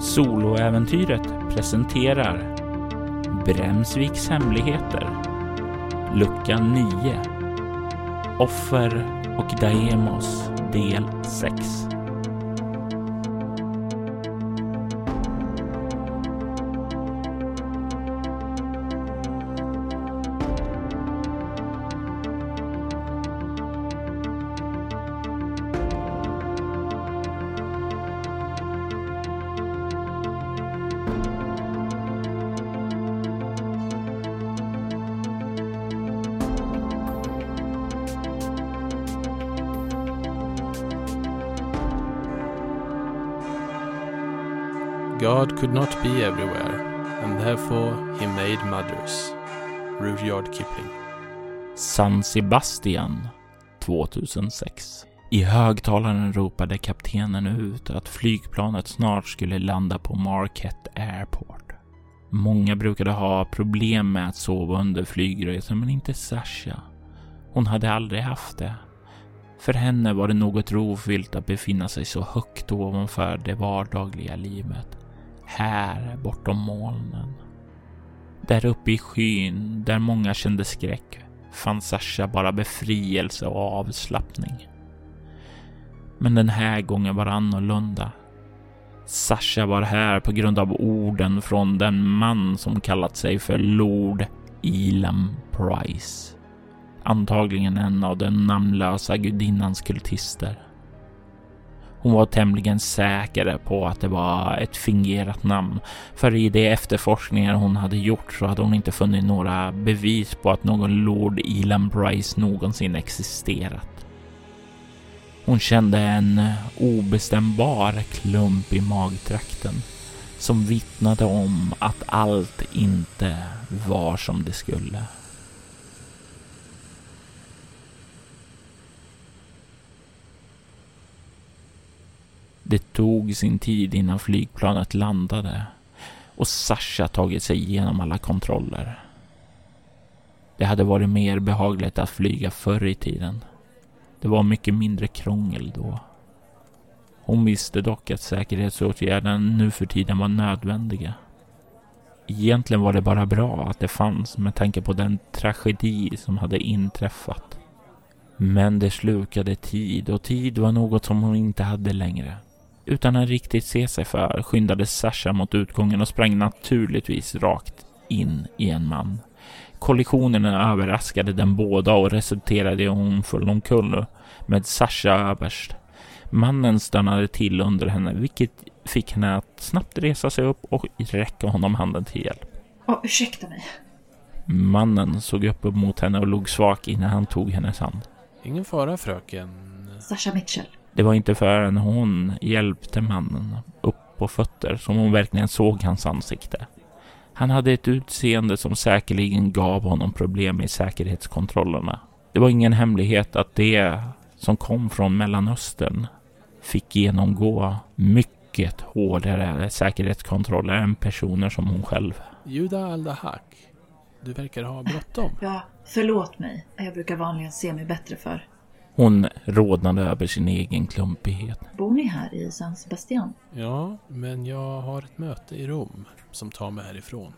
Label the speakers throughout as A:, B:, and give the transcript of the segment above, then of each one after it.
A: Soloäventyret presenterar Bremsviks hemligheter Lucka 9 Offer och Daemos del 6
B: God could not be everywhere, and therefore he made mothers. Rudyard Kipling.
A: San Sebastian 2006. I högtalaren ropade kaptenen ut att flygplanet snart skulle landa på Marquette Airport. Många brukade ha problem med att sova under flygresan, men inte Sasha. Hon hade aldrig haft det. För henne var det något rofyllt att befinna sig så högt ovanför det vardagliga livet. Här bortom molnen. Där uppe i skyn, där många kände skräck, fann Sasha bara befrielse och avslappning. Men den här gången var det annorlunda. Sasha var här på grund av orden från den man som kallat sig för Lord Elam Price. Antagligen en av den namnlösa gudinnans kultister. Hon var tämligen säker på att det var ett fingerat namn, för i de efterforskningar hon hade gjort så hade hon inte funnit några bevis på att någon Lord Elan Bryce någonsin existerat. Hon kände en obestämbar klump i magtrakten som vittnade om att allt inte var som det skulle. Det tog sin tid innan flygplanet landade och Sasha tagit sig igenom alla kontroller. Det hade varit mer behagligt att flyga förr i tiden. Det var mycket mindre krångel då. Hon visste dock att säkerhetsåtgärderna nu för tiden var nödvändiga. Egentligen var det bara bra att det fanns med tanke på den tragedi som hade inträffat. Men det slukade tid och tid var något som hon inte hade längre. Utan att riktigt se sig för skyndade Sasha mot utgången och sprang naturligtvis rakt in i en man. Kollisionen överraskade den båda och resulterade i att hon föll omkull med Sasha överst. Mannen stannade till under henne, vilket fick henne att snabbt resa sig upp och räcka honom handen till hjälp.
C: Åh, ursäkta mig.
A: Mannen såg upp mot henne och log svag innan han tog hennes hand.
B: Ingen fara fröken.
C: Sasha Mitchell.
A: Det var inte förrän hon hjälpte mannen upp på fötter som hon verkligen såg hans ansikte. Han hade ett utseende som säkerligen gav honom problem i säkerhetskontrollerna. Det var ingen hemlighet att det som kom från Mellanöstern fick genomgå mycket hårdare säkerhetskontroller än personer som hon själv.
B: Juda Aldahak. Du verkar ha bråttom.
C: Ja, förlåt mig. Jag brukar vanligen se mig bättre för.
A: Hon rodnade över sin egen klumpighet.
C: Bor ni här i San Sebastian?
B: Ja, men jag har ett möte i Rom som tar mig härifrån.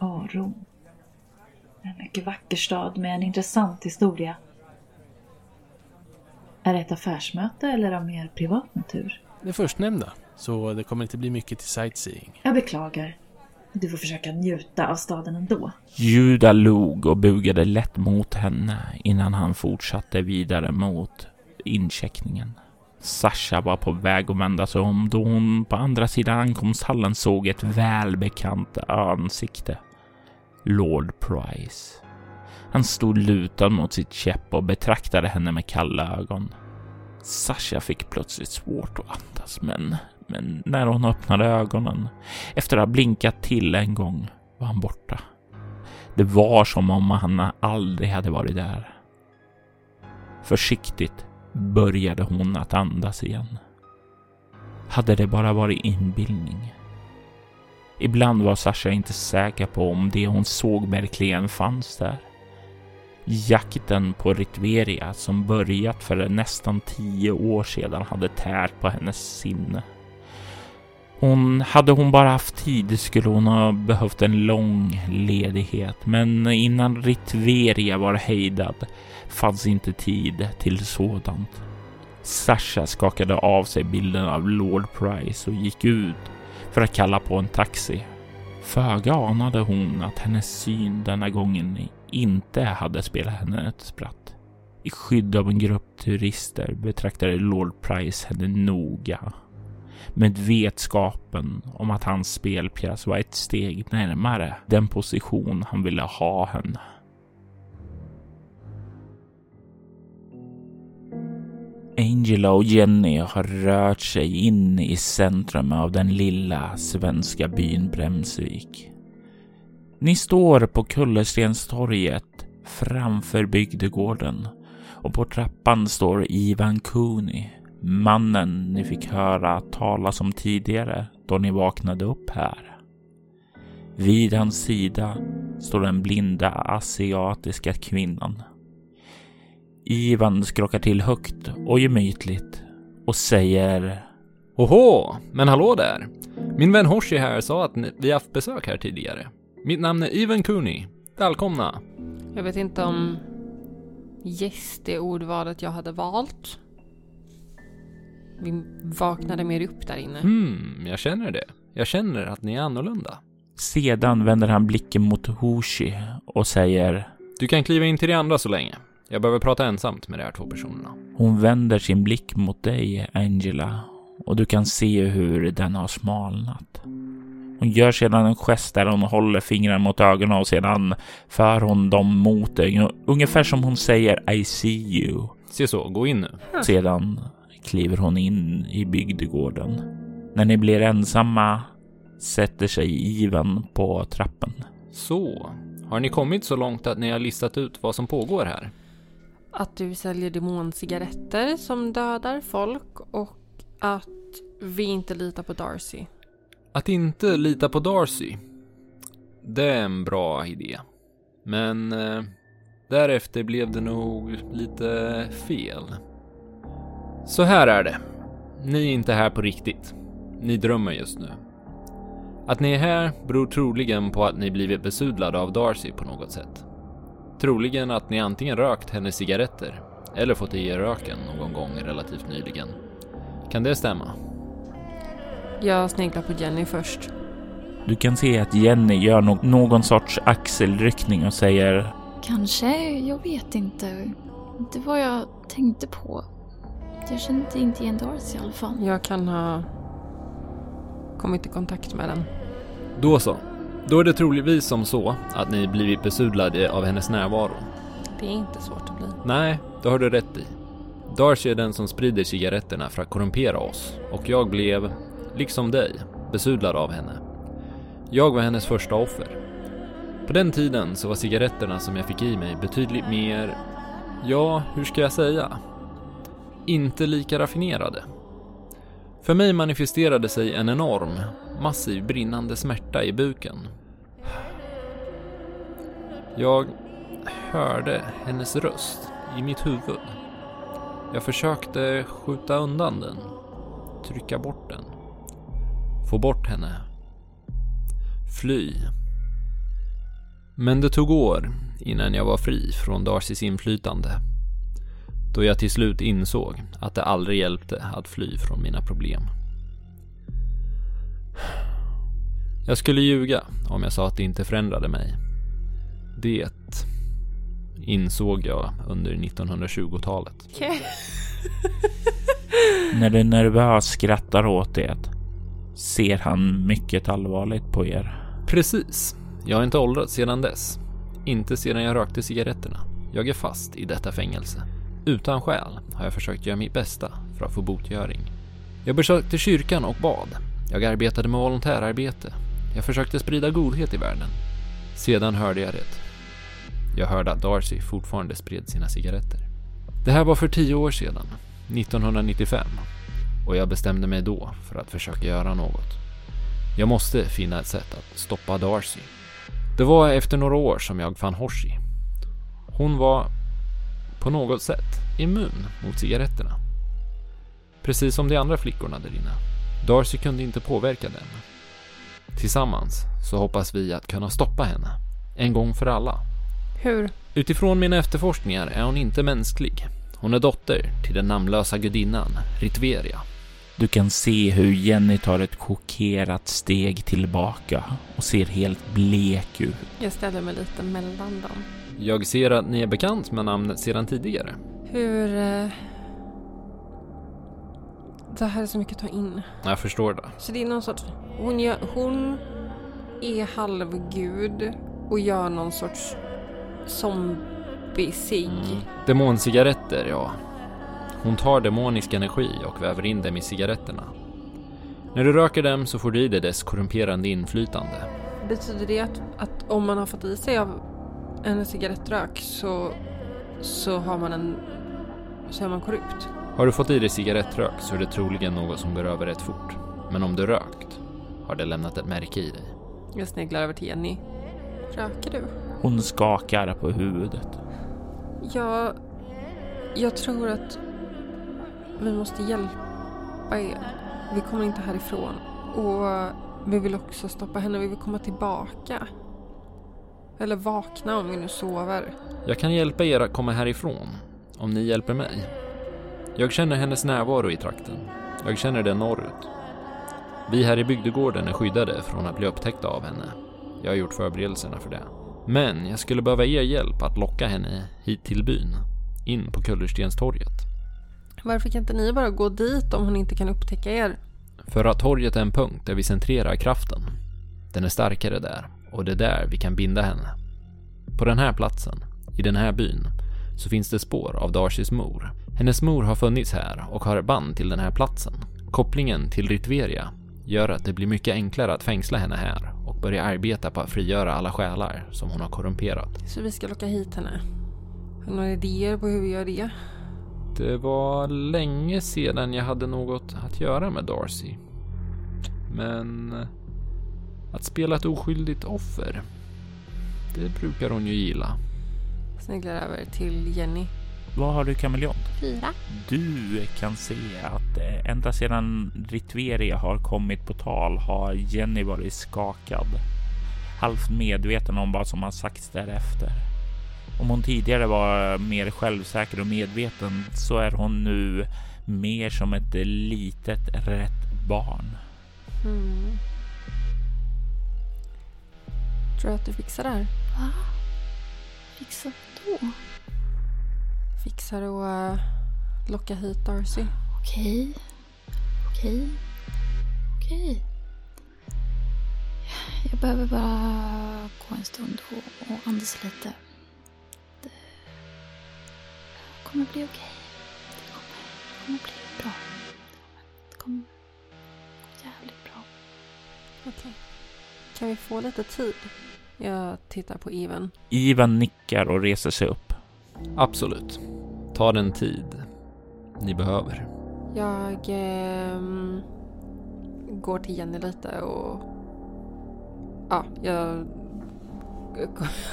C: Åh, Rom. En mycket vacker stad med en intressant historia. Är det ett affärsmöte eller av mer privat natur?
B: Det förstnämnda, så det kommer inte bli mycket till sightseeing.
C: Jag beklagar. Du får försöka njuta av staden ändå.
A: Juda log och bugade lätt mot henne innan han fortsatte vidare mot incheckningen. Sasha var på väg att vända sig om då hon på andra sidan ankomsthallen såg ett välbekant ansikte. Lord Price. Han stod lutad mot sitt käpp och betraktade henne med kalla ögon. Sasha fick plötsligt svårt att andas, men men när hon öppnade ögonen, efter att ha blinkat till en gång, var han borta. Det var som om han aldrig hade varit där. Försiktigt började hon att andas igen. Hade det bara varit inbildning? Ibland var Sasha inte säker på om det hon såg verkligen fanns där. Jakten på Ritveria som börjat för nästan tio år sedan hade tärt på hennes sinne. Hon, hade hon bara haft tid skulle hon ha behövt en lång ledighet, men innan Ritveria var hejdad fanns inte tid till sådant. Sasha skakade av sig bilden av Lord Price och gick ut för att kalla på en taxi. Föga anade hon att hennes syn denna gången inte hade spelat henne ett spratt. I skydd av en grupp turister betraktade Lord Price henne noga. Med vetskapen om att hans spelpjäs var ett steg närmare den position han ville ha henne. Angela och Jenny har rört sig in i centrum av den lilla svenska byn Bremsvik. Ni står på Kullerstenstorget framför bygdegården och på trappan står Ivan Cooney, mannen ni fick höra talas om tidigare då ni vaknade upp här. Vid hans sida står den blinda asiatiska kvinnan Ivan skrockar till högt och gemytligt och säger
D: Oho, men hallå där! Min vän Hoshi här sa att vi haft besök här tidigare. Mitt namn är Ivan Cooney. Välkomna!
E: Jag vet inte om gäst är ordvalet jag hade valt. Vi vaknade mer upp där inne.
D: Hmm, jag känner det. Jag känner att ni är annorlunda.
A: Sedan vänder han blicken mot Hoshi och säger
D: Du kan kliva in till de andra så länge. Jag behöver prata ensamt med de här två personerna.
A: Hon vänder sin blick mot dig, Angela, och du kan se hur den har smalnat. Hon gör sedan en gest där hon håller fingrarna mot ögonen och sedan för hon dem mot dig. Ungefär som hon säger I see you.
D: Se så, gå in nu.
A: Sedan kliver hon in i bygdegården. När ni blir ensamma sätter sig Ivan på trappen.
D: Så, har ni kommit så långt att ni har listat ut vad som pågår här?
E: Att du säljer demoncigaretter som dödar folk och att vi inte litar på Darcy.
D: Att inte lita på Darcy. Det är en bra idé. Men eh, därefter blev det nog lite fel. Så här är det. Ni är inte här på riktigt. Ni drömmer just nu. Att ni är här beror troligen på att ni blivit besudlade av Darcy på något sätt. Troligen att ni antingen rökt hennes cigaretter eller fått i er röken någon gång relativt nyligen. Kan det stämma?
E: Jag sneglar på Jenny först.
A: Du kan se att Jenny gör no någon sorts axelryckning och säger
F: Kanske, jag vet inte. Det var jag tänkte på. Jag kände inte igen Darcy i alla fall.
E: Jag kan ha kommit i kontakt med den.
D: Då så. Då är det troligtvis som så att ni blivit besudlade av hennes närvaro.
E: Det är inte svårt att bli.
D: Nej, det har du rätt i. Darcy är den som sprider cigaretterna för att korrumpera oss och jag blev, liksom dig, besudlad av henne. Jag var hennes första offer. På den tiden så var cigaretterna som jag fick i mig betydligt mer, ja, hur ska jag säga? Inte lika raffinerade. För mig manifesterade sig en enorm, massiv brinnande smärta i buken. Jag hörde hennes röst i mitt huvud. Jag försökte skjuta undan den, trycka bort den, få bort henne, fly. Men det tog år innan jag var fri från Darcys inflytande. Då jag till slut insåg att det aldrig hjälpte att fly från mina problem. Jag skulle ljuga om jag sa att det inte förändrade mig. Det insåg jag under 1920-talet.
A: När du nervöst skrattar åt det ser han mycket allvarligt på er.
D: Precis. Jag har inte åldrats sedan dess. Inte sedan jag rökte cigaretterna. Jag är fast i detta fängelse. Utan skäl har jag försökt göra mitt bästa för att få botgöring. Jag besökte kyrkan och bad. Jag arbetade med volontärarbete. Jag försökte sprida godhet i världen. Sedan hörde jag det. Jag hörde att Darcy fortfarande spred sina cigaretter. Det här var för tio år sedan, 1995. Och jag bestämde mig då för att försöka göra något. Jag måste finna ett sätt att stoppa Darcy. Det var efter några år som jag fann Hoshi. Hon var på något sätt immun mot cigaretterna. Precis som de andra flickorna där inne. Darcy kunde inte påverka den. Tillsammans så hoppas vi att kunna stoppa henne. En gång för alla.
E: Hur?
D: Utifrån mina efterforskningar är hon inte mänsklig. Hon är dotter till den namnlösa gudinnan Ritveria.
A: Du kan se hur Jenny tar ett chockerat steg tillbaka och ser helt blek ut.
E: Jag ställer mig lite mellan dem.
D: Jag ser att ni är bekant med namnet sedan tidigare.
E: Hur... Eh... Det här är så mycket att ta in.
D: Jag förstår det.
E: Så det är någon sorts... Hon, gör, hon är halvgud och gör någon sorts zombie-cigg.
D: Mm. Demoncigaretter, ja. Hon tar demonisk energi och väver in dem i cigaretterna. När du röker dem så får du i dig dess korrumperande inflytande.
E: Betyder det att, att om man har fått i sig av en cigarettrök så, så har man en... så är man korrupt?
D: Har du fått i dig cigarettrök så är det troligen något som går över rätt fort. Men om du rökt har det lämnat ett märke i dig.
E: Jag sneglar över till Jenny. Röker du?
A: Hon skakar på huvudet.
E: Jag... Jag tror att vi måste hjälpa er. Vi kommer inte härifrån. Och vi vill också stoppa henne. Vi vill komma tillbaka. Eller vakna om vi nu sover.
D: Jag kan hjälpa er att komma härifrån, om ni hjälper mig. Jag känner hennes närvaro i trakten. Jag känner den norrut. Vi här i bygdegården är skyddade från att bli upptäckta av henne. Jag har gjort förberedelserna för det. Men jag skulle behöva er hjälp att locka henne hit till byn. In på Kullerstenstorget.
E: Varför kan inte ni bara gå dit om hon inte kan upptäcka er?
D: För att torget är en punkt där vi centrerar kraften. Den är starkare där och det är där vi kan binda henne. På den här platsen, i den här byn, så finns det spår av Darcys mor. Hennes mor har funnits här och har band till den här platsen. Kopplingen till Ritveria gör att det blir mycket enklare att fängsla henne här och börja arbeta på att frigöra alla själar som hon har korrumperat.
E: Så vi ska locka hit henne. Har du några idéer på hur vi gör det?
D: Det var länge sedan jag hade något att göra med Darcy. Men att spela ett oskyldigt offer, det brukar hon ju gilla.
E: Sneglar över till Jenny.
A: Vad har du kameleont?
F: Fyra.
A: Du kan se att eh, ända sedan Ritveria har kommit på tal har Jenny varit skakad. Halvt medveten om vad som har sagts därefter. Om hon tidigare var mer självsäker och medveten så är hon nu mer som ett litet rätt barn.
E: Mm. Tror du att du fixar det här?
F: Va? Fixa då?
E: Fixar att uh, locka hit Darcy?
F: Okej. Okej. Okej. Jag behöver bara gå en stund och, och andas lite. Det kommer bli okej. Det kommer, det kommer bli bra. Det kommer gå jävligt bra.
E: Okej. Kan vi få lite tid? Jag tittar på Even.
A: Ivan nickar och reser sig upp.
D: Absolut. Ta den tid ni behöver.
E: Jag ehm, går till Jenny lite och... Ja, jag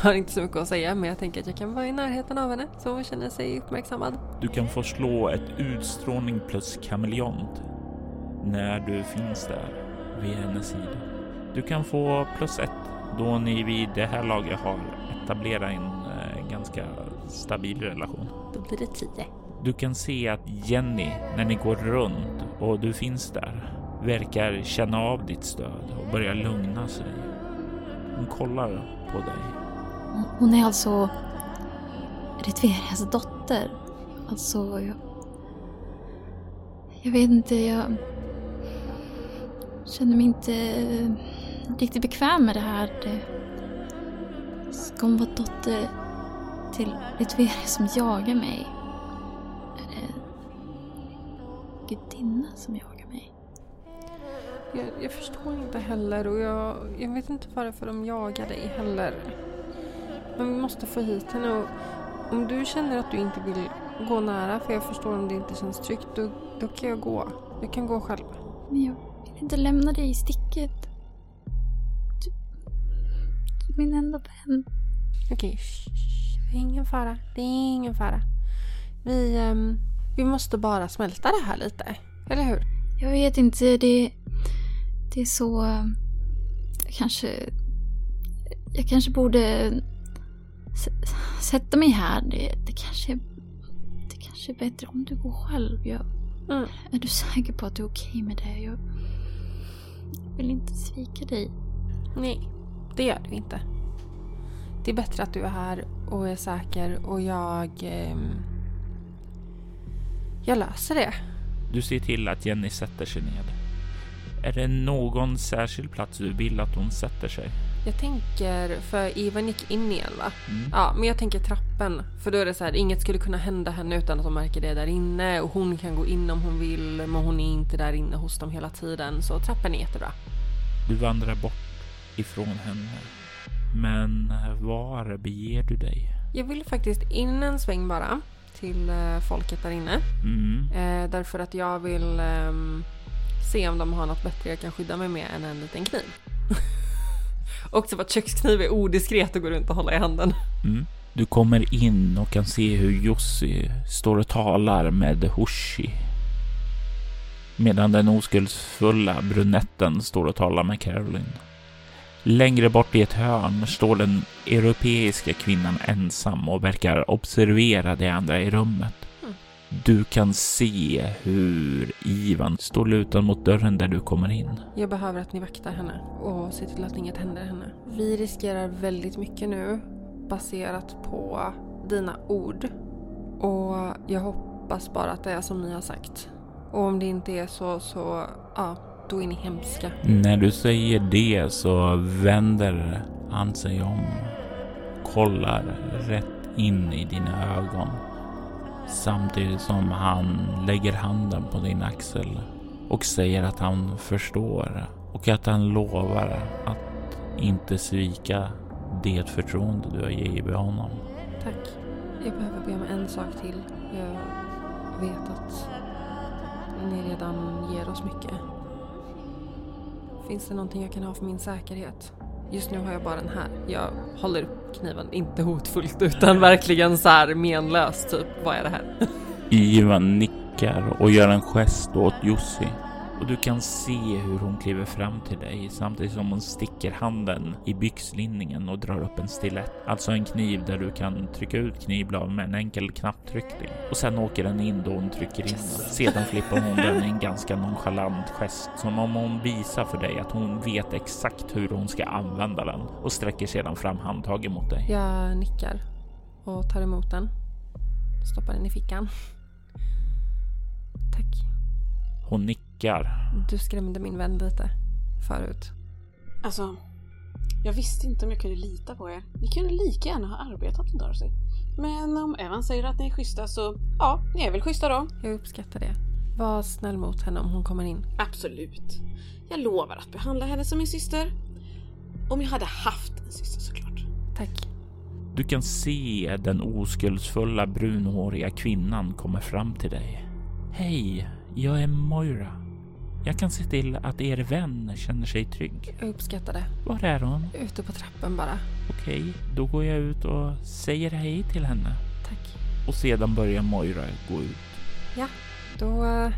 E: har inte så mycket att säga men jag tänker att jag kan vara i närheten av henne så hon känner sig uppmärksammad.
A: Du kan få slå ett utstrålning plus kameleont när du finns där vid hennes sida. Du kan få plus ett då ni vid det här laget har etablerat en eh, ganska stabil relation.
E: Då blir det tio.
A: Du kan se att Jenny, när ni går runt och du finns där, verkar känna av ditt stöd och börjar lugna sig. Hon kollar på dig.
F: Hon- är alltså Ritverias dotter. Alltså, jag... Jag vet inte, jag känner mig inte riktigt bekväm med det här. Det... Ska hon vara dotter till Ritveria som jagar mig? Är det gudinna som jagar mig?
E: Jag, jag förstår inte heller och jag, jag vet inte varför de jagar dig heller. Men vi måste få hit henne och om du känner att du inte vill gå nära för jag förstår om det inte känns tryggt då, då kan jag gå. Jag kan gå själv.
F: Men jag vill inte lämna dig i sticket. Du, du är min enda vän.
E: Okej, det är ingen fara. Det är ingen fara. Vi, ehm, vi måste bara smälta det här lite. Eller hur?
F: Jag vet inte, det... det är så... Jag kanske... Jag kanske borde sätta mig här. Det, det kanske... Det kanske är bättre om du går själv. Jag,
E: Mm.
F: Är du säker på att du är okej med det? Jag vill inte svika dig.
E: Nej, det gör du inte. Det är bättre att du är här och är säker och jag... ehm, jag löser det.
A: Du ser till att Jenny sätter sig ned. Är det någon särskild plats du vill att hon sätter sig?
E: Jag tänker, för Ivan gick in igen va?
A: Mm.
E: Ja, men jag tänker trappen. För då är det så här, inget skulle kunna hända henne utan att de märker det där inne. Och hon kan gå in om hon vill, men hon är inte där inne hos dem hela tiden. Så trappen är jättebra.
A: Du vandrar bort ifrån henne. Men var beger du dig?
E: Jag vill faktiskt in en sväng bara till eh, folket där inne.
A: Mm.
E: Eh, därför att jag vill ehm, se om de har något bättre jag kan skydda mig med än en liten kniv. Också för att kökskniv är odiskret och går runt och håller i handen.
A: Mm. Du kommer in och kan se hur Jussi står och talar med Hoshi. Medan den oskuldsfulla brunetten står och talar med Caroline. Längre bort i ett hörn står den europeiska kvinnan ensam och verkar observera de andra i rummet. Du kan se hur Ivan står lutad mot dörren där du kommer in.
E: Jag behöver att ni vaktar henne och ser till att inget händer henne. Vi riskerar väldigt mycket nu baserat på dina ord. Och jag hoppas bara att det är som ni har sagt. Och om det inte är så, så ja, då är ni hemska.
A: När du säger det så vänder han sig om, kollar rätt in i dina ögon. Samtidigt som han lägger handen på din axel och säger att han förstår och att han lovar att inte svika det förtroende du har givit honom.
E: Tack. Jag behöver be om en sak till. Jag vet att ni redan ger oss mycket. Finns det någonting jag kan ha för min säkerhet? Just nu har jag bara den här. Jag håller upp kniven, inte hotfullt utan verkligen så här menlöst typ. Vad är det här?
A: Ivan nickar och gör en gest åt Jussi. Och du kan se hur hon kliver fram till dig samtidigt som hon sticker handen i byxlinningen och drar upp en stilett. Alltså en kniv där du kan trycka ut knivblad med en enkel knapptryckning. Och sen åker den in då hon trycker in den. Sedan flippar hon den i en ganska nonchalant gest. Som om hon visar för dig att hon vet exakt hur hon ska använda den. Och sträcker sedan fram handtaget mot dig.
E: Jag nickar och tar emot den. Stoppar den i fickan. Tack.
A: Hon nickar.
E: Du skrämde min vän lite förut.
G: Alltså, jag visste inte om jag kunde lita på er. Ni kunde lika gärna ha arbetat med Darcy. Men om Evan säger att ni är schyssta så, ja, ni är väl schyssta då.
E: Jag uppskattar det. Var snäll mot henne om hon kommer in.
G: Absolut. Jag lovar att behandla henne som min syster. Om jag hade haft en syster såklart.
E: Tack.
A: Du kan se den oskuldsfulla brunhåriga kvinnan komma fram till dig. Hej, jag är Moira. Jag kan se till att er vän känner sig trygg.
E: Jag uppskattar det.
A: Var är hon?
E: Ute på trappen bara.
A: Okej, då går jag ut och säger hej till henne.
E: Tack.
A: Och sedan börjar Moira gå ut.
E: Då, eh,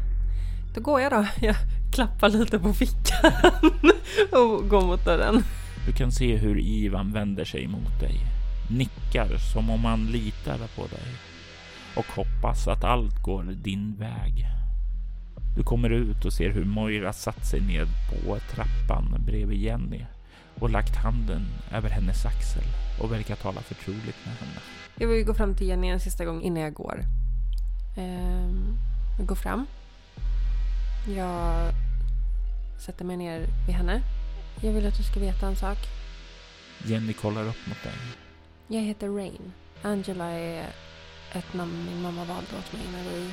E: då går jag då. Jag klappar lite på fickan och går mot dörren.
A: Du kan se hur Ivan vänder sig mot dig. Nickar som om han litar på dig. Och hoppas att allt går din väg. Du kommer ut och ser hur Moira satt sig ned på trappan bredvid Jenny och lagt handen över hennes axel och verkar tala förtroligt med henne.
E: Jag vill gå fram till Jenny en sista gång innan jag går. Ehm, jag går fram. Jag sätter mig ner vid henne. Jag vill att du ska veta en sak.
A: Jenny kollar upp mot dig.
E: Jag heter Rain. Angela är ett namn min mamma valde åt mig när vi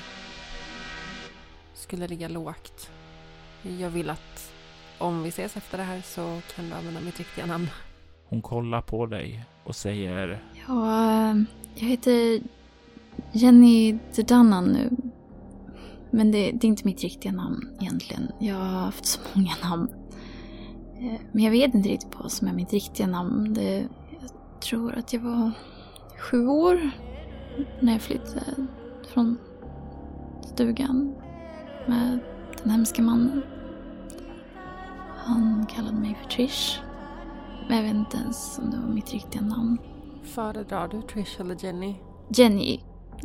E: skulle ligga lågt. Jag vill att om vi ses efter det här så kan du använda mitt riktiga namn.
A: Hon kollar på dig och säger
F: Ja, eh, jag heter Jenny Dudanan nu. Men det, det är inte mitt riktiga namn egentligen. Jag har haft så många namn. Eh, Men jag vet inte riktigt vad som är mitt riktiga namn. Det, jag tror att jag var sju år när jag flyttade från stugan med den hemska mannen. Han kallade mig för Trish. Men jag vet inte ens om det var mitt riktiga namn.
E: Föredrar du Trish eller Jenny?
F: Jenny.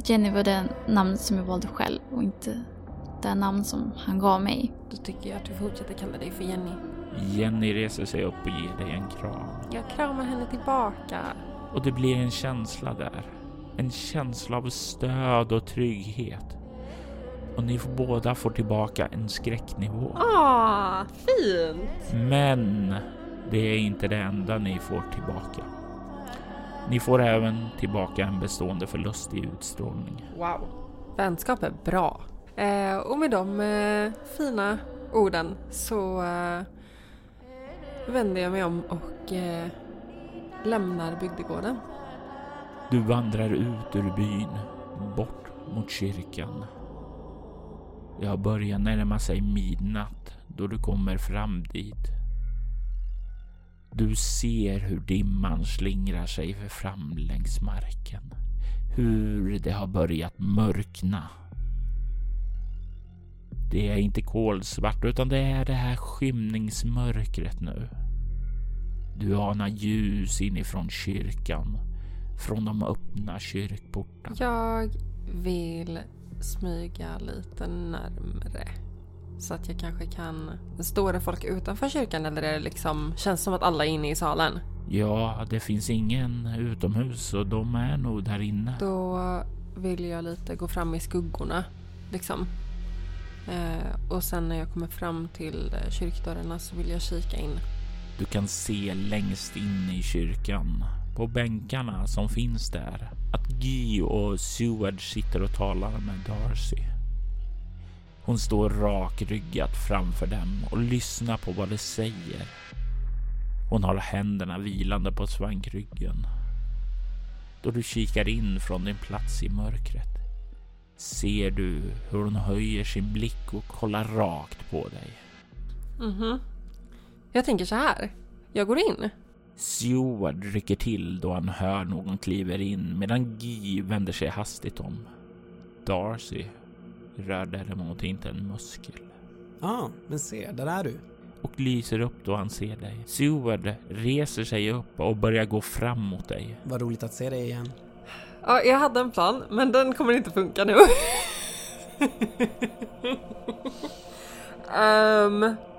F: Jenny var det namn som jag valde själv och inte det namn som han gav mig.
E: Då tycker jag att du fortsätter kalla dig för Jenny.
A: Jenny reser sig upp och ger dig en kram.
E: Jag kramar henne tillbaka.
A: Och det blir en känsla där. En känsla av stöd och trygghet. Och ni får båda får tillbaka en skräcknivå.
E: Ah, fint!
A: Men det är inte det enda ni får tillbaka. Ni får även tillbaka en bestående förlust i utstrålning.
E: Wow. Vänskap är bra. Eh, och med de eh, fina orden så eh, vänder jag mig om och eh, lämnar bygdegården.
A: Du vandrar ut ur byn, bort mot kyrkan. Jag börjar närma sig midnatt då du kommer fram dit. Du ser hur dimman slingrar sig fram längs marken. Hur det har börjat mörkna. Det är inte kolsvart utan det är det här skymningsmörkret nu. Du anar ljus inifrån kyrkan. Från de öppna kyrkportarna.
E: Jag vill smyga lite närmre. Så att jag kanske kan... Står det folk utanför kyrkan eller är det liksom... Känns som att alla är inne i salen?
A: Ja, det finns ingen utomhus och de är nog där inne.
E: Då vill jag lite gå fram i skuggorna. Liksom. Eh, och sen när jag kommer fram till eh, kyrkdörrarna så vill jag kika in.
A: Du kan se längst in i kyrkan, på bänkarna som finns där, att Guy och Seward sitter och talar med Darcy. Hon står rakryggat framför dem och lyssnar på vad de säger. Hon har händerna vilande på svankryggen. Då du kikar in från din plats i mörkret ser du hur hon höjer sin blick och kollar rakt på dig.
E: Mhm. Jag tänker så här. Jag går in.
A: Seward rycker till då han hör någon kliver in medan Guy vänder sig hastigt om. Darcy rör däremot inte en muskel
H: Ja, ah, men se, där är du.
A: och lyser upp då han ser dig. Seward reser sig upp och börjar gå fram mot dig.
H: Vad roligt att se dig igen.
E: Ja, jag hade en plan, men den kommer inte funka nu. um,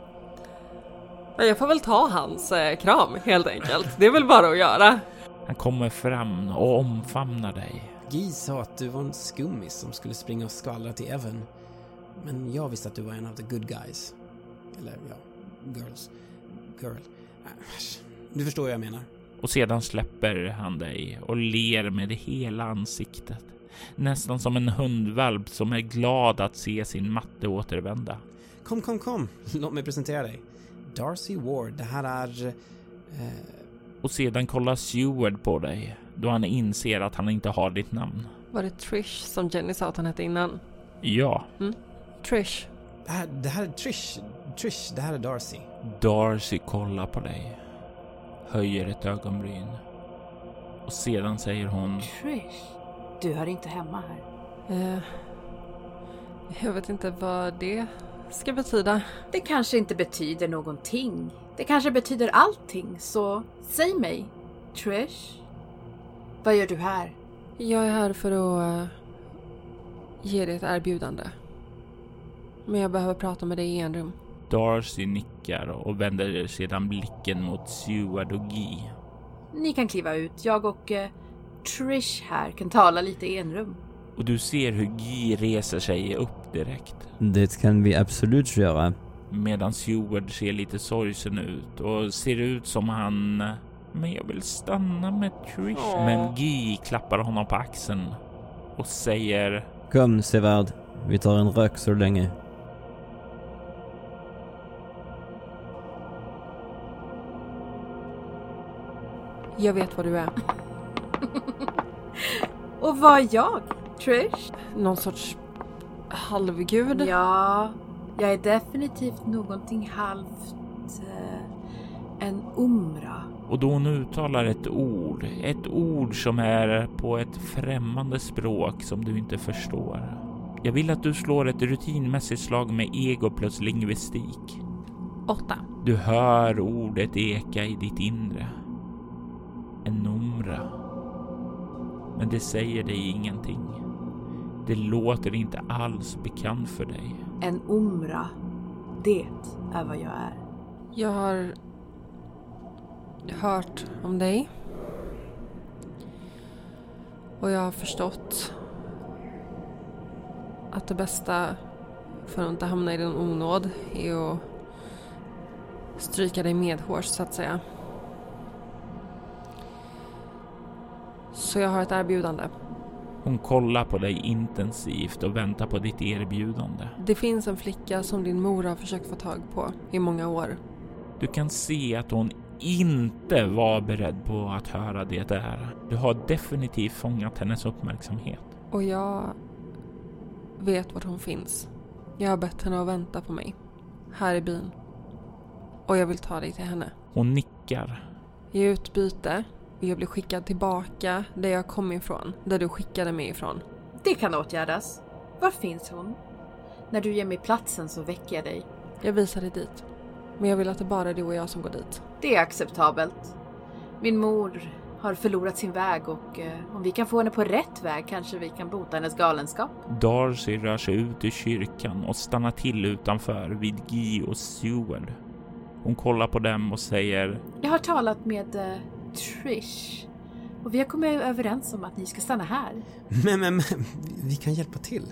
E: jag får väl ta hans eh, kram helt enkelt. Det är väl bara att göra.
A: Han kommer fram och omfamnar dig.
H: Guy sa att du var en skummis som skulle springa och skvallra till Evan. Men jag visste att du var en av the good guys. Eller ja, girls. Girl. Du förstår vad jag menar.
A: Och sedan släpper han dig och ler med hela ansiktet. Nästan som en hundvalp som är glad att se sin matte återvända.
H: Kom, kom, kom. Låt mig presentera dig. Darcy Ward. Det här är... Eh,
A: Och sedan kollar Seward på dig då han inser att han inte har ditt namn.
E: Var det Trish som Jenny sa att han hette innan?
A: Ja,
E: Trish.
H: det, här, det här är Trish. Trish, det här är Darcy.
A: Darcy kollar på dig, höjer ett ögonbryn och sedan säger hon
C: Trish, du hör inte hemma här.
E: Eh, jag vet inte vad det ska betyda.
C: Det kanske inte betyder någonting. Det kanske betyder allting, så säg mig. Trish, vad gör du här?
E: Jag är här för att eh, ge dig ett erbjudande. Men jag behöver prata med dig i en rum.
A: Darcy nickar och vänder sedan blicken mot Seward och Guy.
C: Ni kan kliva ut. Jag och eh, Trish här kan tala lite i enrum.
A: Och du ser hur Guy reser sig upp direkt.
I: Det kan vi absolut göra.
A: Medan Seward ser lite sorgsen ut och ser ut som han... Men jag vill stanna med Trish.
E: Åh.
A: Men Guy klappar honom på axeln och säger
I: Kom Sevard, vi tar en rök så länge.
E: Jag vet vad du är.
C: Och vad är jag? Trish?
E: Någon sorts halvgud.
C: Ja, jag är definitivt någonting halvt... Eh, en umra.
A: Och då hon uttalar ett ord, ett ord som är på ett främmande språk som du inte förstår. Jag vill att du slår ett rutinmässigt slag med ego plus lingvistik.
E: Åtta.
A: Du hör ordet eka i ditt inre. En numra. Men det säger dig ingenting. Det låter inte alls bekant för dig.
C: En umra. Det är vad jag är.
E: Jag har hört om dig. Och jag har förstått att det bästa för att inte hamna i din onåd är att stryka dig medhårs så att säga. Så jag har ett erbjudande.
A: Hon kollar på dig intensivt och väntar på ditt erbjudande.
E: Det finns en flicka som din mor har försökt få tag på i många år.
A: Du kan se att hon inte var beredd på att höra det där. Du har definitivt fångat hennes uppmärksamhet.
E: Och jag vet vart hon finns. Jag har bett henne att vänta på mig. Här i byn. Och jag vill ta dig till henne.
A: Hon nickar.
E: I utbyte jag bli skickad tillbaka där jag kom ifrån. Där du skickade mig ifrån.
C: Det kan åtgärdas. Var finns hon? När du ger mig platsen så väcker jag dig.
E: Jag visar dig dit. Men jag vill att det bara är du och jag som går dit.
C: Det är acceptabelt. Min mor har förlorat sin väg och eh, om vi kan få henne på rätt väg kanske vi kan bota hennes galenskap.
A: Darcy rör sig ut ur kyrkan och stannar till utanför vid Guy och Seward. Hon kollar på dem och säger
C: Jag har talat med eh, Trish och vi har kommit överens om att ni ska stanna här.
H: Men, men, men, vi kan hjälpa till.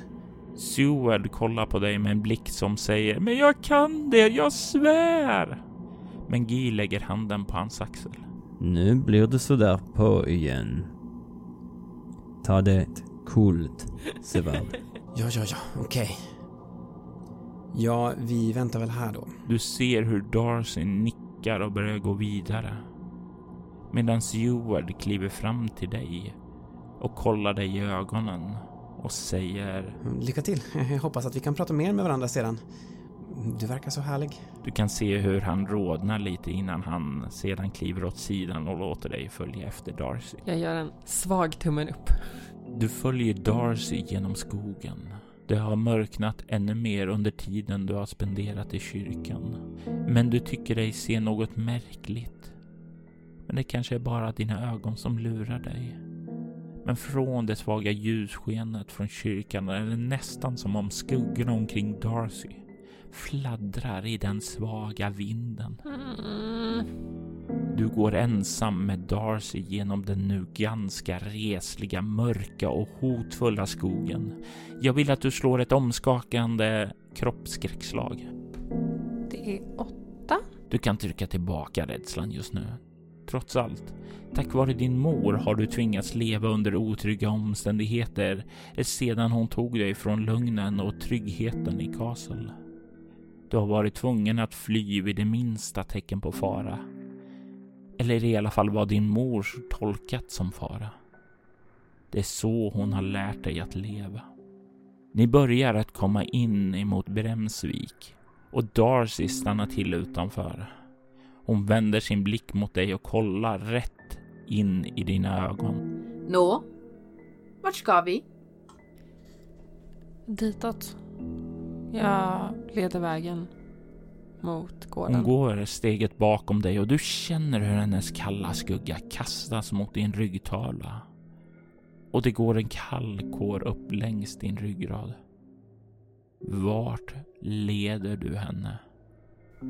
A: Seward kollar på dig med en blick som säger Men jag kan det, jag svär! Men Guy lägger handen på hans axel.
I: Nu blir du sådär på igen. Ta det coolt, Sevard.
H: Ja, ja, ja, okej. Ja, vi väntar väl här då.
A: Du ser hur Darcy nickar och börjar gå vidare. Medan Seward kliver fram till dig och kollar dig i ögonen och säger
H: Lycka till. Jag hoppas att vi kan prata mer med varandra sedan. Du verkar så härlig.
A: Du kan se hur han rodnar lite innan han sedan kliver åt sidan och låter dig följa efter Darcy.
E: Jag gör en svag tummen upp.
A: Du följer Darcy genom skogen. Det har mörknat ännu mer under tiden du har spenderat i kyrkan. Men du tycker dig se något märkligt. Men det kanske är bara dina ögon som lurar dig. Men från det svaga ljusskenet från kyrkan är det nästan som om skuggorna omkring Darcy fladdrar i den svaga vinden. Du går ensam med Darcy genom den nu ganska resliga, mörka och hotfulla skogen. Jag vill att du slår ett omskakande kroppsskräckslag.
E: Det är åtta.
A: Du kan trycka tillbaka rädslan just nu. Trots allt, tack vare din mor har du tvingats leva under otrygga omständigheter sedan hon tog dig från lugnen och tryggheten i Castle. Du har varit tvungen att fly vid det minsta tecken på fara. Eller i alla fall vad din mor tolkat som fara. Det är så hon har lärt dig att leva. Ni börjar att komma in emot Bremsvik och Darcy stannar till utanför. Hon vänder sin blick mot dig och kollar rätt in i dina ögon.
C: Nå? Vart ska vi?
E: Ditåt. Jag leder vägen mot gården.
A: Hon går steget bakom dig och du känner hur hennes kalla skugga kastas mot din ryggtavla. Och det går en kall kår upp längs din ryggrad. Vart leder du henne?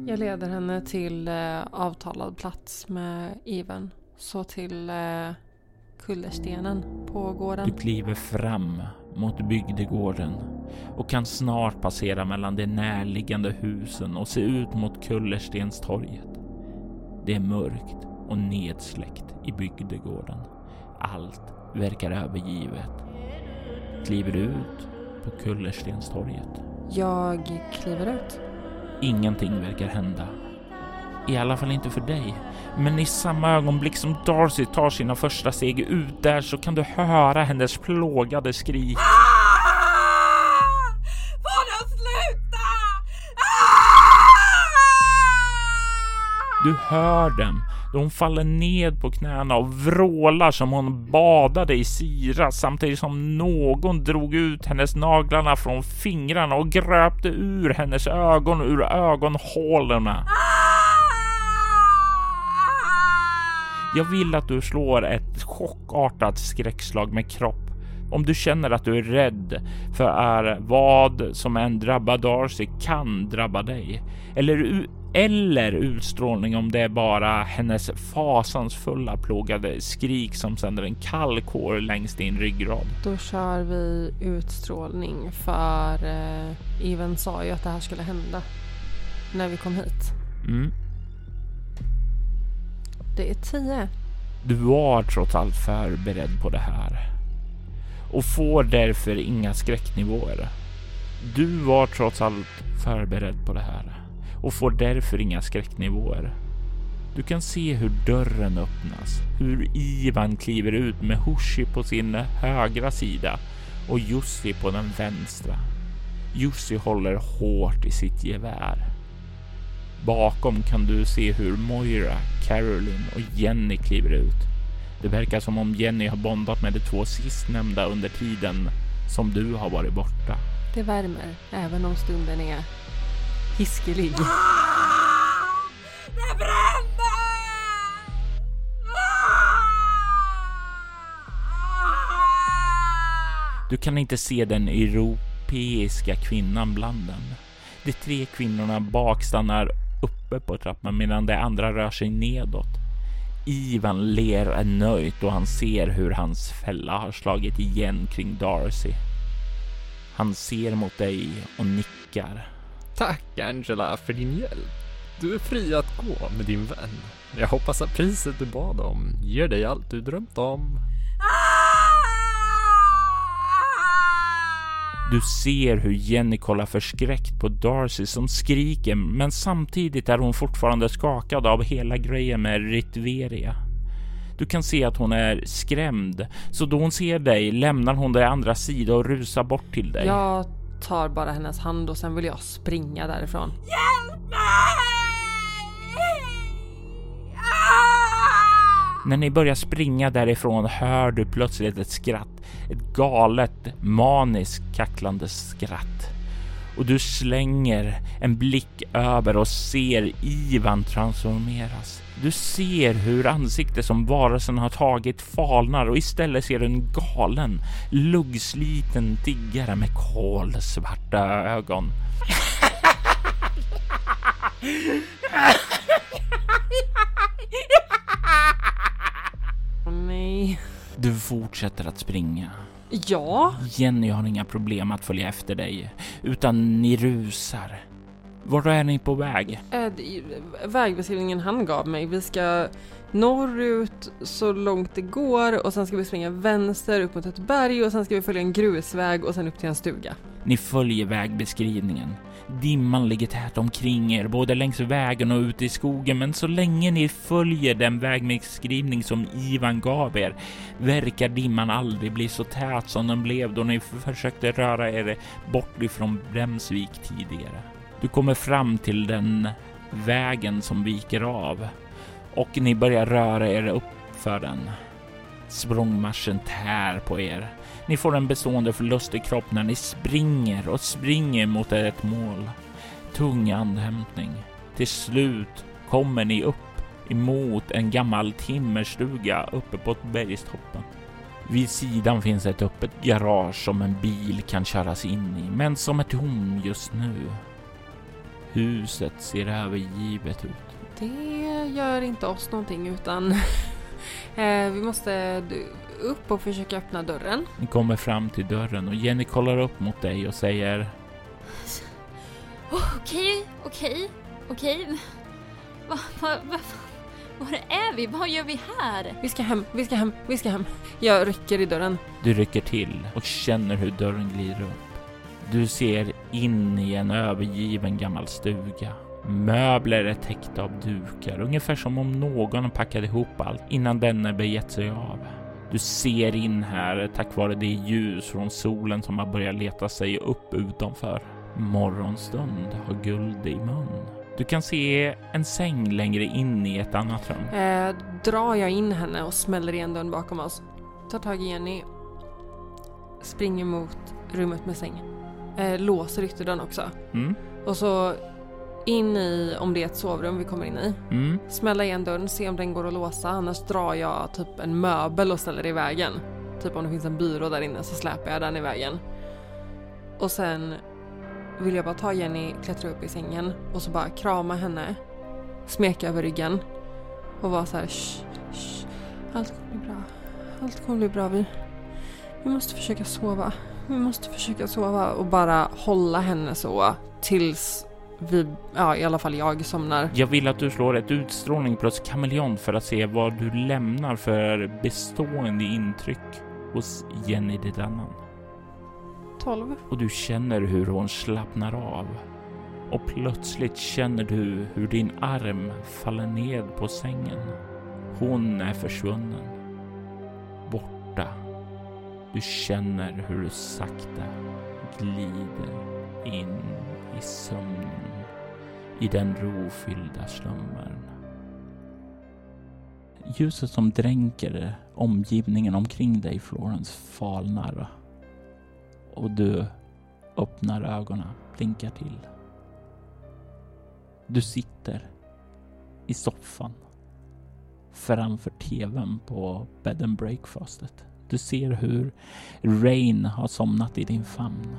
E: Jag leder henne till eh, avtalad plats med Even. Så till eh, kullerstenen på gården.
A: Du kliver fram mot bygdegården och kan snart passera mellan de närliggande husen och se ut mot Kullerstenstorget. Det är mörkt och nedsläckt i bygdegården. Allt verkar övergivet. Kliver du ut på Kullerstenstorget?
E: Jag kliver ut.
A: Ingenting verkar hända. I alla fall inte för dig. Men i samma ögonblick som Darcy tar sina första steg ut där så kan du höra hennes plågade skrik.
C: De sluta?
A: Du hör dem då hon faller ned på knäna och vrålar som hon badade i syra samtidigt som någon drog ut hennes naglarna från fingrarna och gröpte ur hennes ögon ur ögonhålorna. Jag vill att du slår ett chockartat skräckslag med kropp om du känner att du är rädd för vad som än drabbar Darcy kan drabba dig. Eller, eller utstrålning om det är bara hennes fasansfulla plågade skrik som sänder en kall kår längs din ryggrad.
E: Då kör vi utstrålning för eh, Even sa ju att det här skulle hända när vi kom hit.
A: Mm.
E: Det är tio.
A: Du var trots allt förberedd på det här och får därför inga skräcknivåer. Du var trots allt förberedd på det här och får därför inga skräcknivåer. Du kan se hur dörren öppnas, hur Ivan kliver ut med Hoshi på sin högra sida och Jussi på den vänstra. Jussi håller hårt i sitt gevär. Bakom kan du se hur Moira, Caroline och Jenny kliver ut. Det verkar som om Jenny har bondat med de två sistnämnda under tiden som du har varit borta.
E: Det värmer, även om stunden är hiskelig.
C: Det bränner!
A: Du kan inte se den europeiska kvinnan bland dem. De tre kvinnorna bak stannar uppe på trappan medan de andra rör sig nedåt. Ivan ler nöjt och han ser hur hans fälla har slagit igen kring Darcy. Han ser mot dig och nickar.
D: Tack Angela för din hjälp. Du är fri att gå med din vän. Jag hoppas att priset du bad om ger dig allt du drömt om.
A: Du ser hur Jenny kollar förskräckt på Darcy som skriker men samtidigt är hon fortfarande skakad av hela grejen med Ritveria. Du kan se att hon är skrämd, så då hon ser dig lämnar hon dig andra sida och rusar bort till dig.
E: Jag tar bara hennes hand och sen vill jag springa därifrån.
C: Hjälp mig!
A: När ni börjar springa därifrån hör du plötsligt ett skratt. Ett galet, maniskt kacklande skratt. Och du slänger en blick över och ser Ivan transformeras. Du ser hur ansiktet som varelsen har tagit falnar och istället ser du en galen, luggsliten tiggare med kolsvarta ögon.
E: Nej.
A: Du fortsätter att springa.
E: Ja,
A: Jenny har inga problem att följa efter dig, utan ni rusar. Var är ni på väg?
E: eh, det- vägbeskrivningen han gav mig. Vi ska norrut så långt det går och sen ska vi springa vänster upp mot ett berg och sen ska vi följa en grusväg och sen upp till en stuga.
A: Ni följer vägbeskrivningen. Dimman ligger tät omkring er, både längs vägen och ute i skogen, men så länge ni följer den vägbeskrivning som Ivan gav er verkar dimman aldrig bli så tät som den blev då ni försökte röra er bort ifrån Bremsvik tidigare. Du kommer fram till den vägen som viker av och ni börjar röra er upp för den. Språngmarschen tär på er. Ni får en bestående förlust i kropp när ni springer och springer mot ert mål. Tung andhämtning. Till slut kommer ni upp emot en gammal timmerstuga uppe på bergstoppen. Vid sidan finns ett öppet garage som en bil kan köras in i, men som är tom just nu. Huset ser övergivet ut.
E: Det gör inte oss någonting utan eh, vi måste upp och försöka öppna dörren.
A: Ni kommer fram till dörren och Jenny kollar upp mot dig och säger
F: Okej, okej, okej. Vad va, va, var är vi? Vad gör vi här?
E: Vi ska hem, vi ska hem, vi ska hem. Jag rycker i dörren.
A: Du rycker till och känner hur dörren glider upp. Du ser in i en övergiven gammal stuga. Möbler är täckta av dukar, ungefär som om någon packade ihop allt innan denne begett sig av. Du ser in här tack vare det ljus från solen som har börjat leta sig upp utanför. Morgonstund har guld i mun. Du kan se en säng längre in i ett annat rum.
E: Eh, drar jag in henne och smäller igen dörren bakom oss. Tar tag i Jenny. Springer mot rummet med sängen. Eh, låser ytterdörren också.
A: Mm,
E: Och så in i, om det är ett sovrum vi kommer in i.
A: mm.
E: Smälla igen dörren, se om den går att låsa. Annars drar jag typ en möbel och ställer i vägen. Typ om det finns en byrå där inne så släpar jag den i vägen. Och sen vill jag bara ta Jenny, klättra upp i sängen och så bara krama henne. Smeka över ryggen. Och vara så här, shh, shh, allt kommer bli bra. Allt kommer bli bra. Vi, vi måste försöka sova. Vi måste försöka sova och bara hålla henne så tills vi, ja i alla fall jag somnar.
A: Jag vill att du slår ett utstrålning plus kameleont för att se vad du lämnar för bestående intryck hos Jenny Didannan.
E: 12.
A: Och du känner hur hon slappnar av. Och plötsligt känner du hur din arm faller ned på sängen. Hon är försvunnen. Borta. Du känner hur du sakta glider in i sömnen. I den rofyllda slummen. Ljuset som dränker omgivningen omkring dig, Florence, falnar. Och du öppnar ögonen, blinkar till. Du sitter i soffan framför tvn på bed and breakfastet. Du ser hur Rain har somnat i din famn.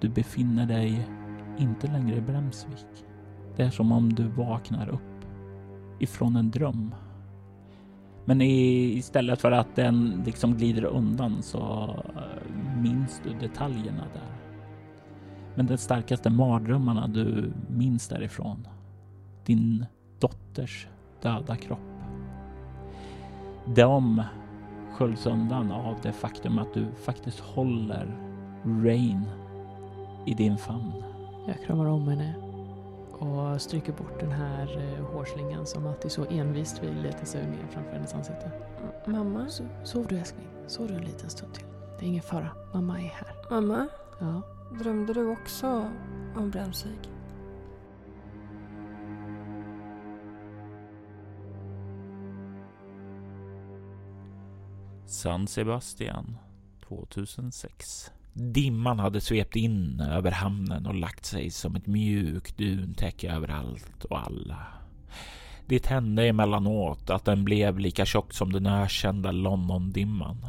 A: Du befinner dig inte längre i Bremsvik. Det är som om du vaknar upp ifrån en dröm. Men i, istället för att den liksom glider undan så eh, minns du detaljerna där. Men den starkaste mardrömmarna du minns därifrån. Din dotters döda kropp. De sköljs undan av det faktum att du faktiskt håller Rain i din famn.
J: Jag kramar om henne och stryker bort den här eh, hårslingan som alltid så envist vill leta sig ner framför hennes ansikte.
E: Mamma?
J: So, sov du älskling, sov du en liten stund till. Det är ingen fara, mamma är här.
E: Mamma?
J: Ja.
E: Drömde du också om Bremsvik?
A: San Sebastian 2006. Dimman hade svept in över hamnen och lagt sig som ett mjukt duntäcke över allt och alla. Det hände emellanåt att den blev lika tjock som den ökända Londondimman.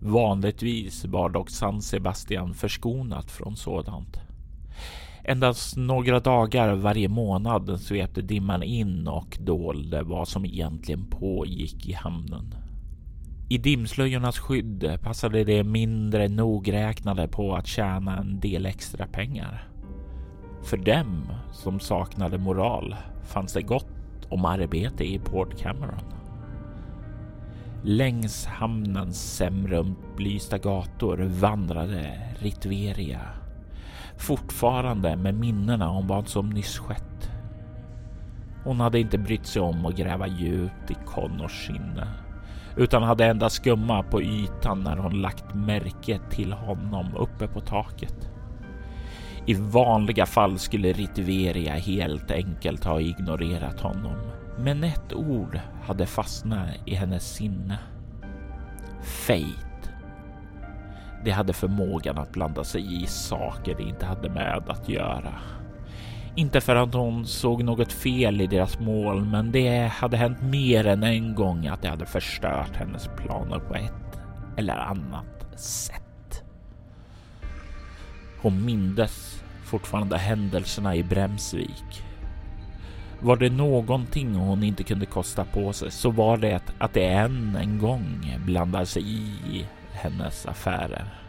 A: Vanligtvis var dock San Sebastian förskonat från sådant. Endast några dagar varje månad svepte dimman in och dolde vad som egentligen pågick i hamnen. I dimslöjornas skydd passade de mindre nogräknade på att tjäna en del extra pengar. För dem som saknade moral fanns det gott om arbete i Port Cameron. Längs hamnens sämre upplysta gator vandrade Ritveria. Fortfarande med minnena om vad som nyss skett. Hon hade inte brytt sig om att gräva djupt i Connors sinne utan hade endast skumma på ytan när hon lagt märke till honom uppe på taket. I vanliga fall skulle Ritveria helt enkelt ha ignorerat honom. Men ett ord hade fastnat i hennes sinne. Fate. Det hade förmågan att blanda sig i saker det inte hade med att göra. Inte för att hon såg något fel i deras mål, men det hade hänt mer än en gång att det hade förstört hennes planer på ett eller annat sätt. Hon mindes fortfarande händelserna i Bremsvik. Var det någonting hon inte kunde kosta på sig så var det att det än en gång blandade sig i hennes affärer.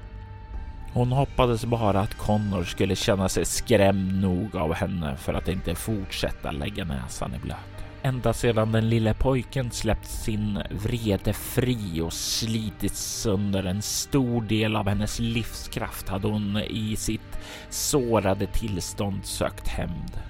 A: Hon hoppades bara att Connor skulle känna sig skrämd nog av henne för att inte fortsätta lägga näsan i blöt. Ända sedan den lille pojken släppt sin vrede fri och slitit sönder en stor del av hennes livskraft hade hon i sitt sårade tillstånd sökt hämnd.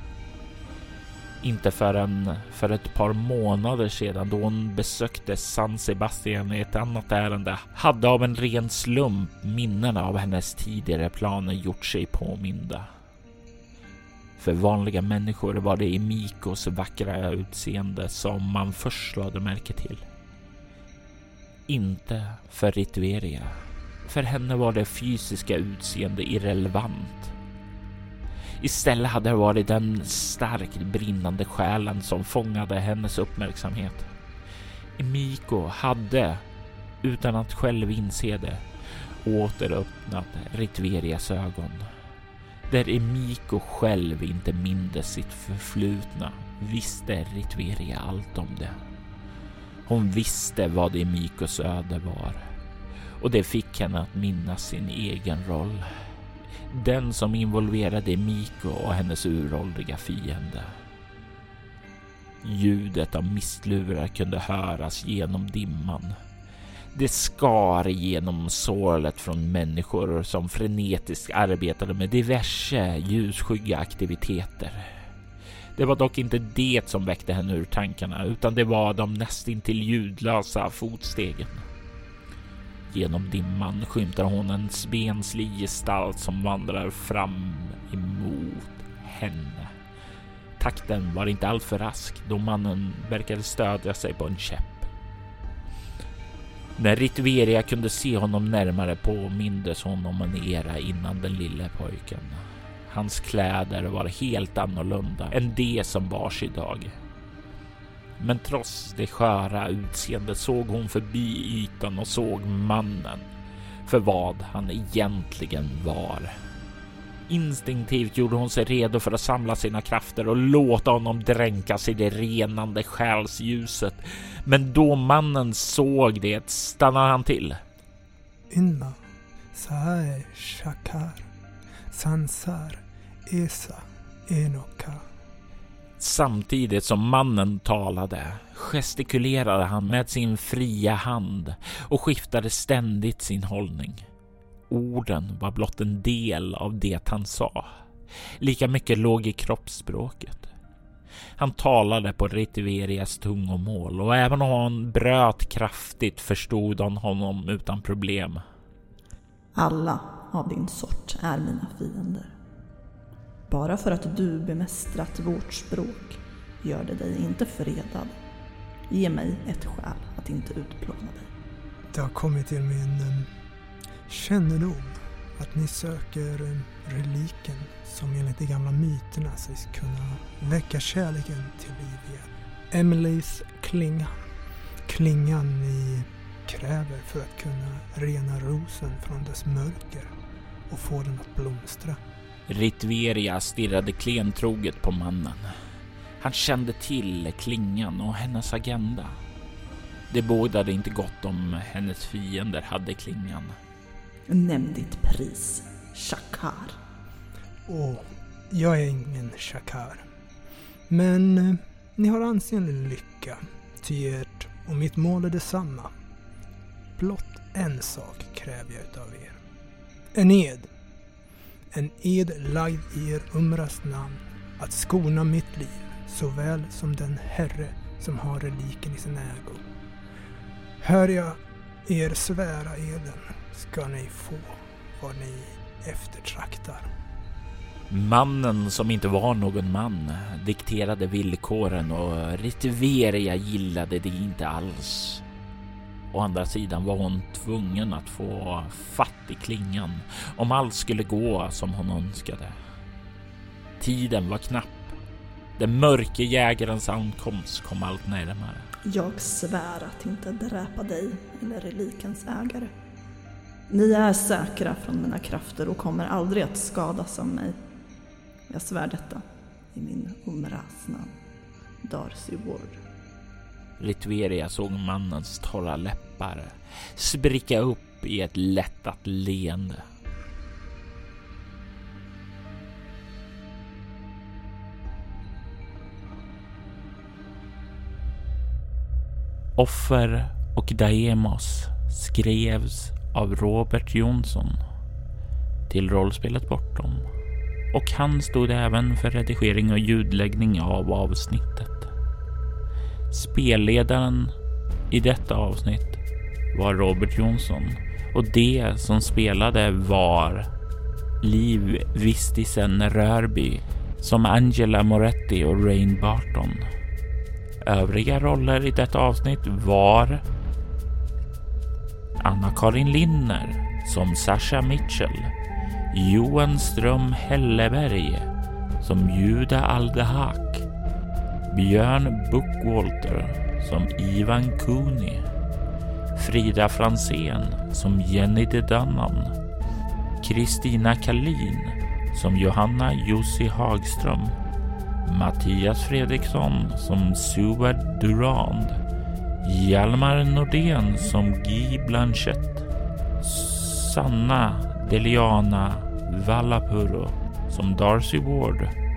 A: Inte förrän för ett par månader sedan då hon besökte San Sebastian i ett annat ärende hade av en ren slump minnena av hennes tidigare planer gjort sig påminda. För vanliga människor var det Emikos vackra utseende som man först lade märke till. Inte för Ritveria. För henne var det fysiska utseende irrelevant. Istället hade det varit den starkt brinnande själen som fångade hennes uppmärksamhet. Emiko hade, utan att själv inse det, återöppnat Ritverias ögon. Där Emiko själv inte mindes sitt förflutna visste Ritveria allt om det. Hon visste vad Emikos öde var och det fick henne att minnas sin egen roll. Den som involverade Miko och hennes uråldriga fiende. Ljudet av mistlurar kunde höras genom dimman. Det skar genom sålet från människor som frenetiskt arbetade med diverse ljusskygga aktiviteter. Det var dock inte det som väckte henne ur tankarna, utan det var de nästintill ljudlösa fotstegen. Genom dimman skymtar hon en spenslig gestalt som vandrar fram emot henne. Takten var inte alltför rask då mannen verkade stödja sig på en käpp. När Ritveria kunde se honom närmare påmindes hon om en era innan den lille pojken. Hans kläder var helt annorlunda än de som bars idag. Men trots det sköra utseendet såg hon förbi ytan och såg mannen för vad han egentligen var. Instinktivt gjorde hon sig redo för att samla sina krafter och låta honom dränkas i det renande själsljuset. Men då mannen såg det stannade han till.
K: Inma, Sae, Shakar, Sansar, Esa, Enoka.
A: Samtidigt som mannen talade gestikulerade han med sin fria hand och skiftade ständigt sin hållning. Orden var blott en del av det han sa. Lika mycket låg i kroppsspråket. Han talade på Ritiverias tungomål och även om han bröt kraftigt förstod han honom utan problem.
L: Alla av din sort är mina fiender. Bara för att du bemästrat vårt språk gör det dig inte fredad. Ge mig ett skäl att inte utplåna dig.
K: Det har kommit till min um, kännedom att ni söker um, reliken som enligt de gamla myterna sägs kunna väcka kärleken till liv igen. Emelies klinga. Klingan ni kräver för att kunna rena rosen från dess mörker och få den att blomstra.
A: Ritveria stirrade klentroget på mannen. Han kände till klingan och hennes agenda. Det bådade inte gott om hennes fiender hade klingan.
L: Nämn ditt pris, Shakar.
K: Åh, jag är ingen Shakar. Men eh, ni har ansenlig lycka, ty ert och mitt mål är detsamma. Blott en sak kräver jag utav er. En ed. En ed lagd i er Umras namn att skona mitt liv såväl som den herre som har reliken i sin ägo. Hör jag er svära eden ska ni få vad ni eftertraktar.
A: Mannen som inte var någon man dikterade villkoren och Ritveria gillade det inte alls. Å andra sidan var hon tvungen att få fatt i klingan om allt skulle gå som hon önskade. Tiden var knapp. Den mörke jägarens ankomst kom allt närmare.
L: Jag svär att inte dräpa dig eller relikens ägare. Ni är säkra från mina krafter och kommer aldrig att skadas av mig. Jag svär detta i min Umras namn, Darcy Ward.
A: Ritveria såg mannens torra läppar spricka upp i ett lättat leende. Offer och Daemos skrevs av Robert Jonsson till rollspelet Bortom och han stod även för redigering och ljudläggning av avsnittet. Spelledaren i detta avsnitt var Robert Jonsson och det som spelade var Liv Vistisen Rörby som Angela Moretti och Rain Barton. Övriga roller i detta avsnitt var Anna-Karin Linner som Sasha Mitchell, Johan Ström Helleberg som Juda Aldehak, Björn Bookwalter som Ivan Cooney, Frida Fransén som Jenny de Dannan, Kristina Kalin som Johanna Jussi Hagström, Mattias Fredriksson som Seward Durand, Hjalmar Nordén som Guy Blanchett, Sanna Deliana Vallapuro som Darcy Ward,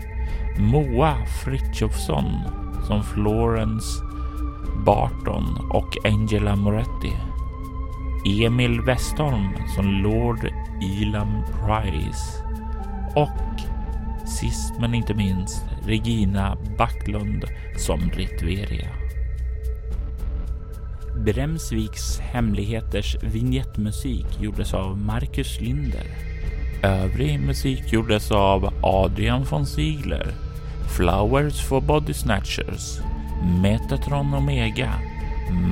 A: Moa Frithiofsson som Florence Barton och Angela Moretti, Emil Westholm som Lord Elam Price och sist men inte minst Regina Backlund som Ritveria. Bremsviks hemligheters vignettmusik gjordes av Marcus Linder. Övrig musik gjordes av Adrian von Ziegler, Flowers for Body Snatchers, Metatron Omega,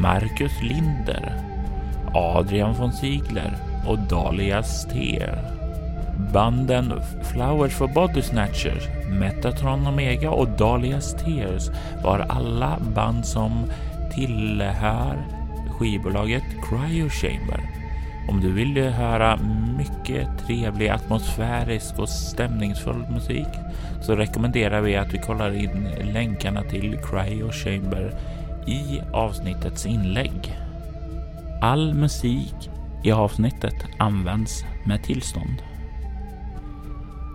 A: Marcus Linder, Adrian von Ziegler och Dalias Steer. Banden Flowers for Body Snatchers, Metatron Omega och Dalias Tears var alla band som tillhör skivbolaget Cryo Chamber. Om du vill höra mycket trevlig, atmosfärisk och stämningsfull musik så rekommenderar vi att du kollar in länkarna till Cryo Chamber i avsnittets inlägg. All musik i avsnittet används med tillstånd.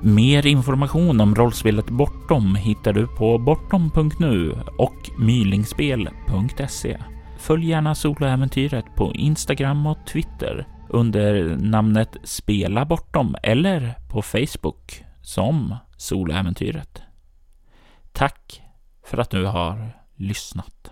A: Mer information om rollspelet Bortom hittar du på bortom.nu och mylingspel.se. Följ gärna soloäventyret på Instagram och Twitter under namnet Spela Bortom eller på Facebook som Soloäventyret. Tack för att du har lyssnat.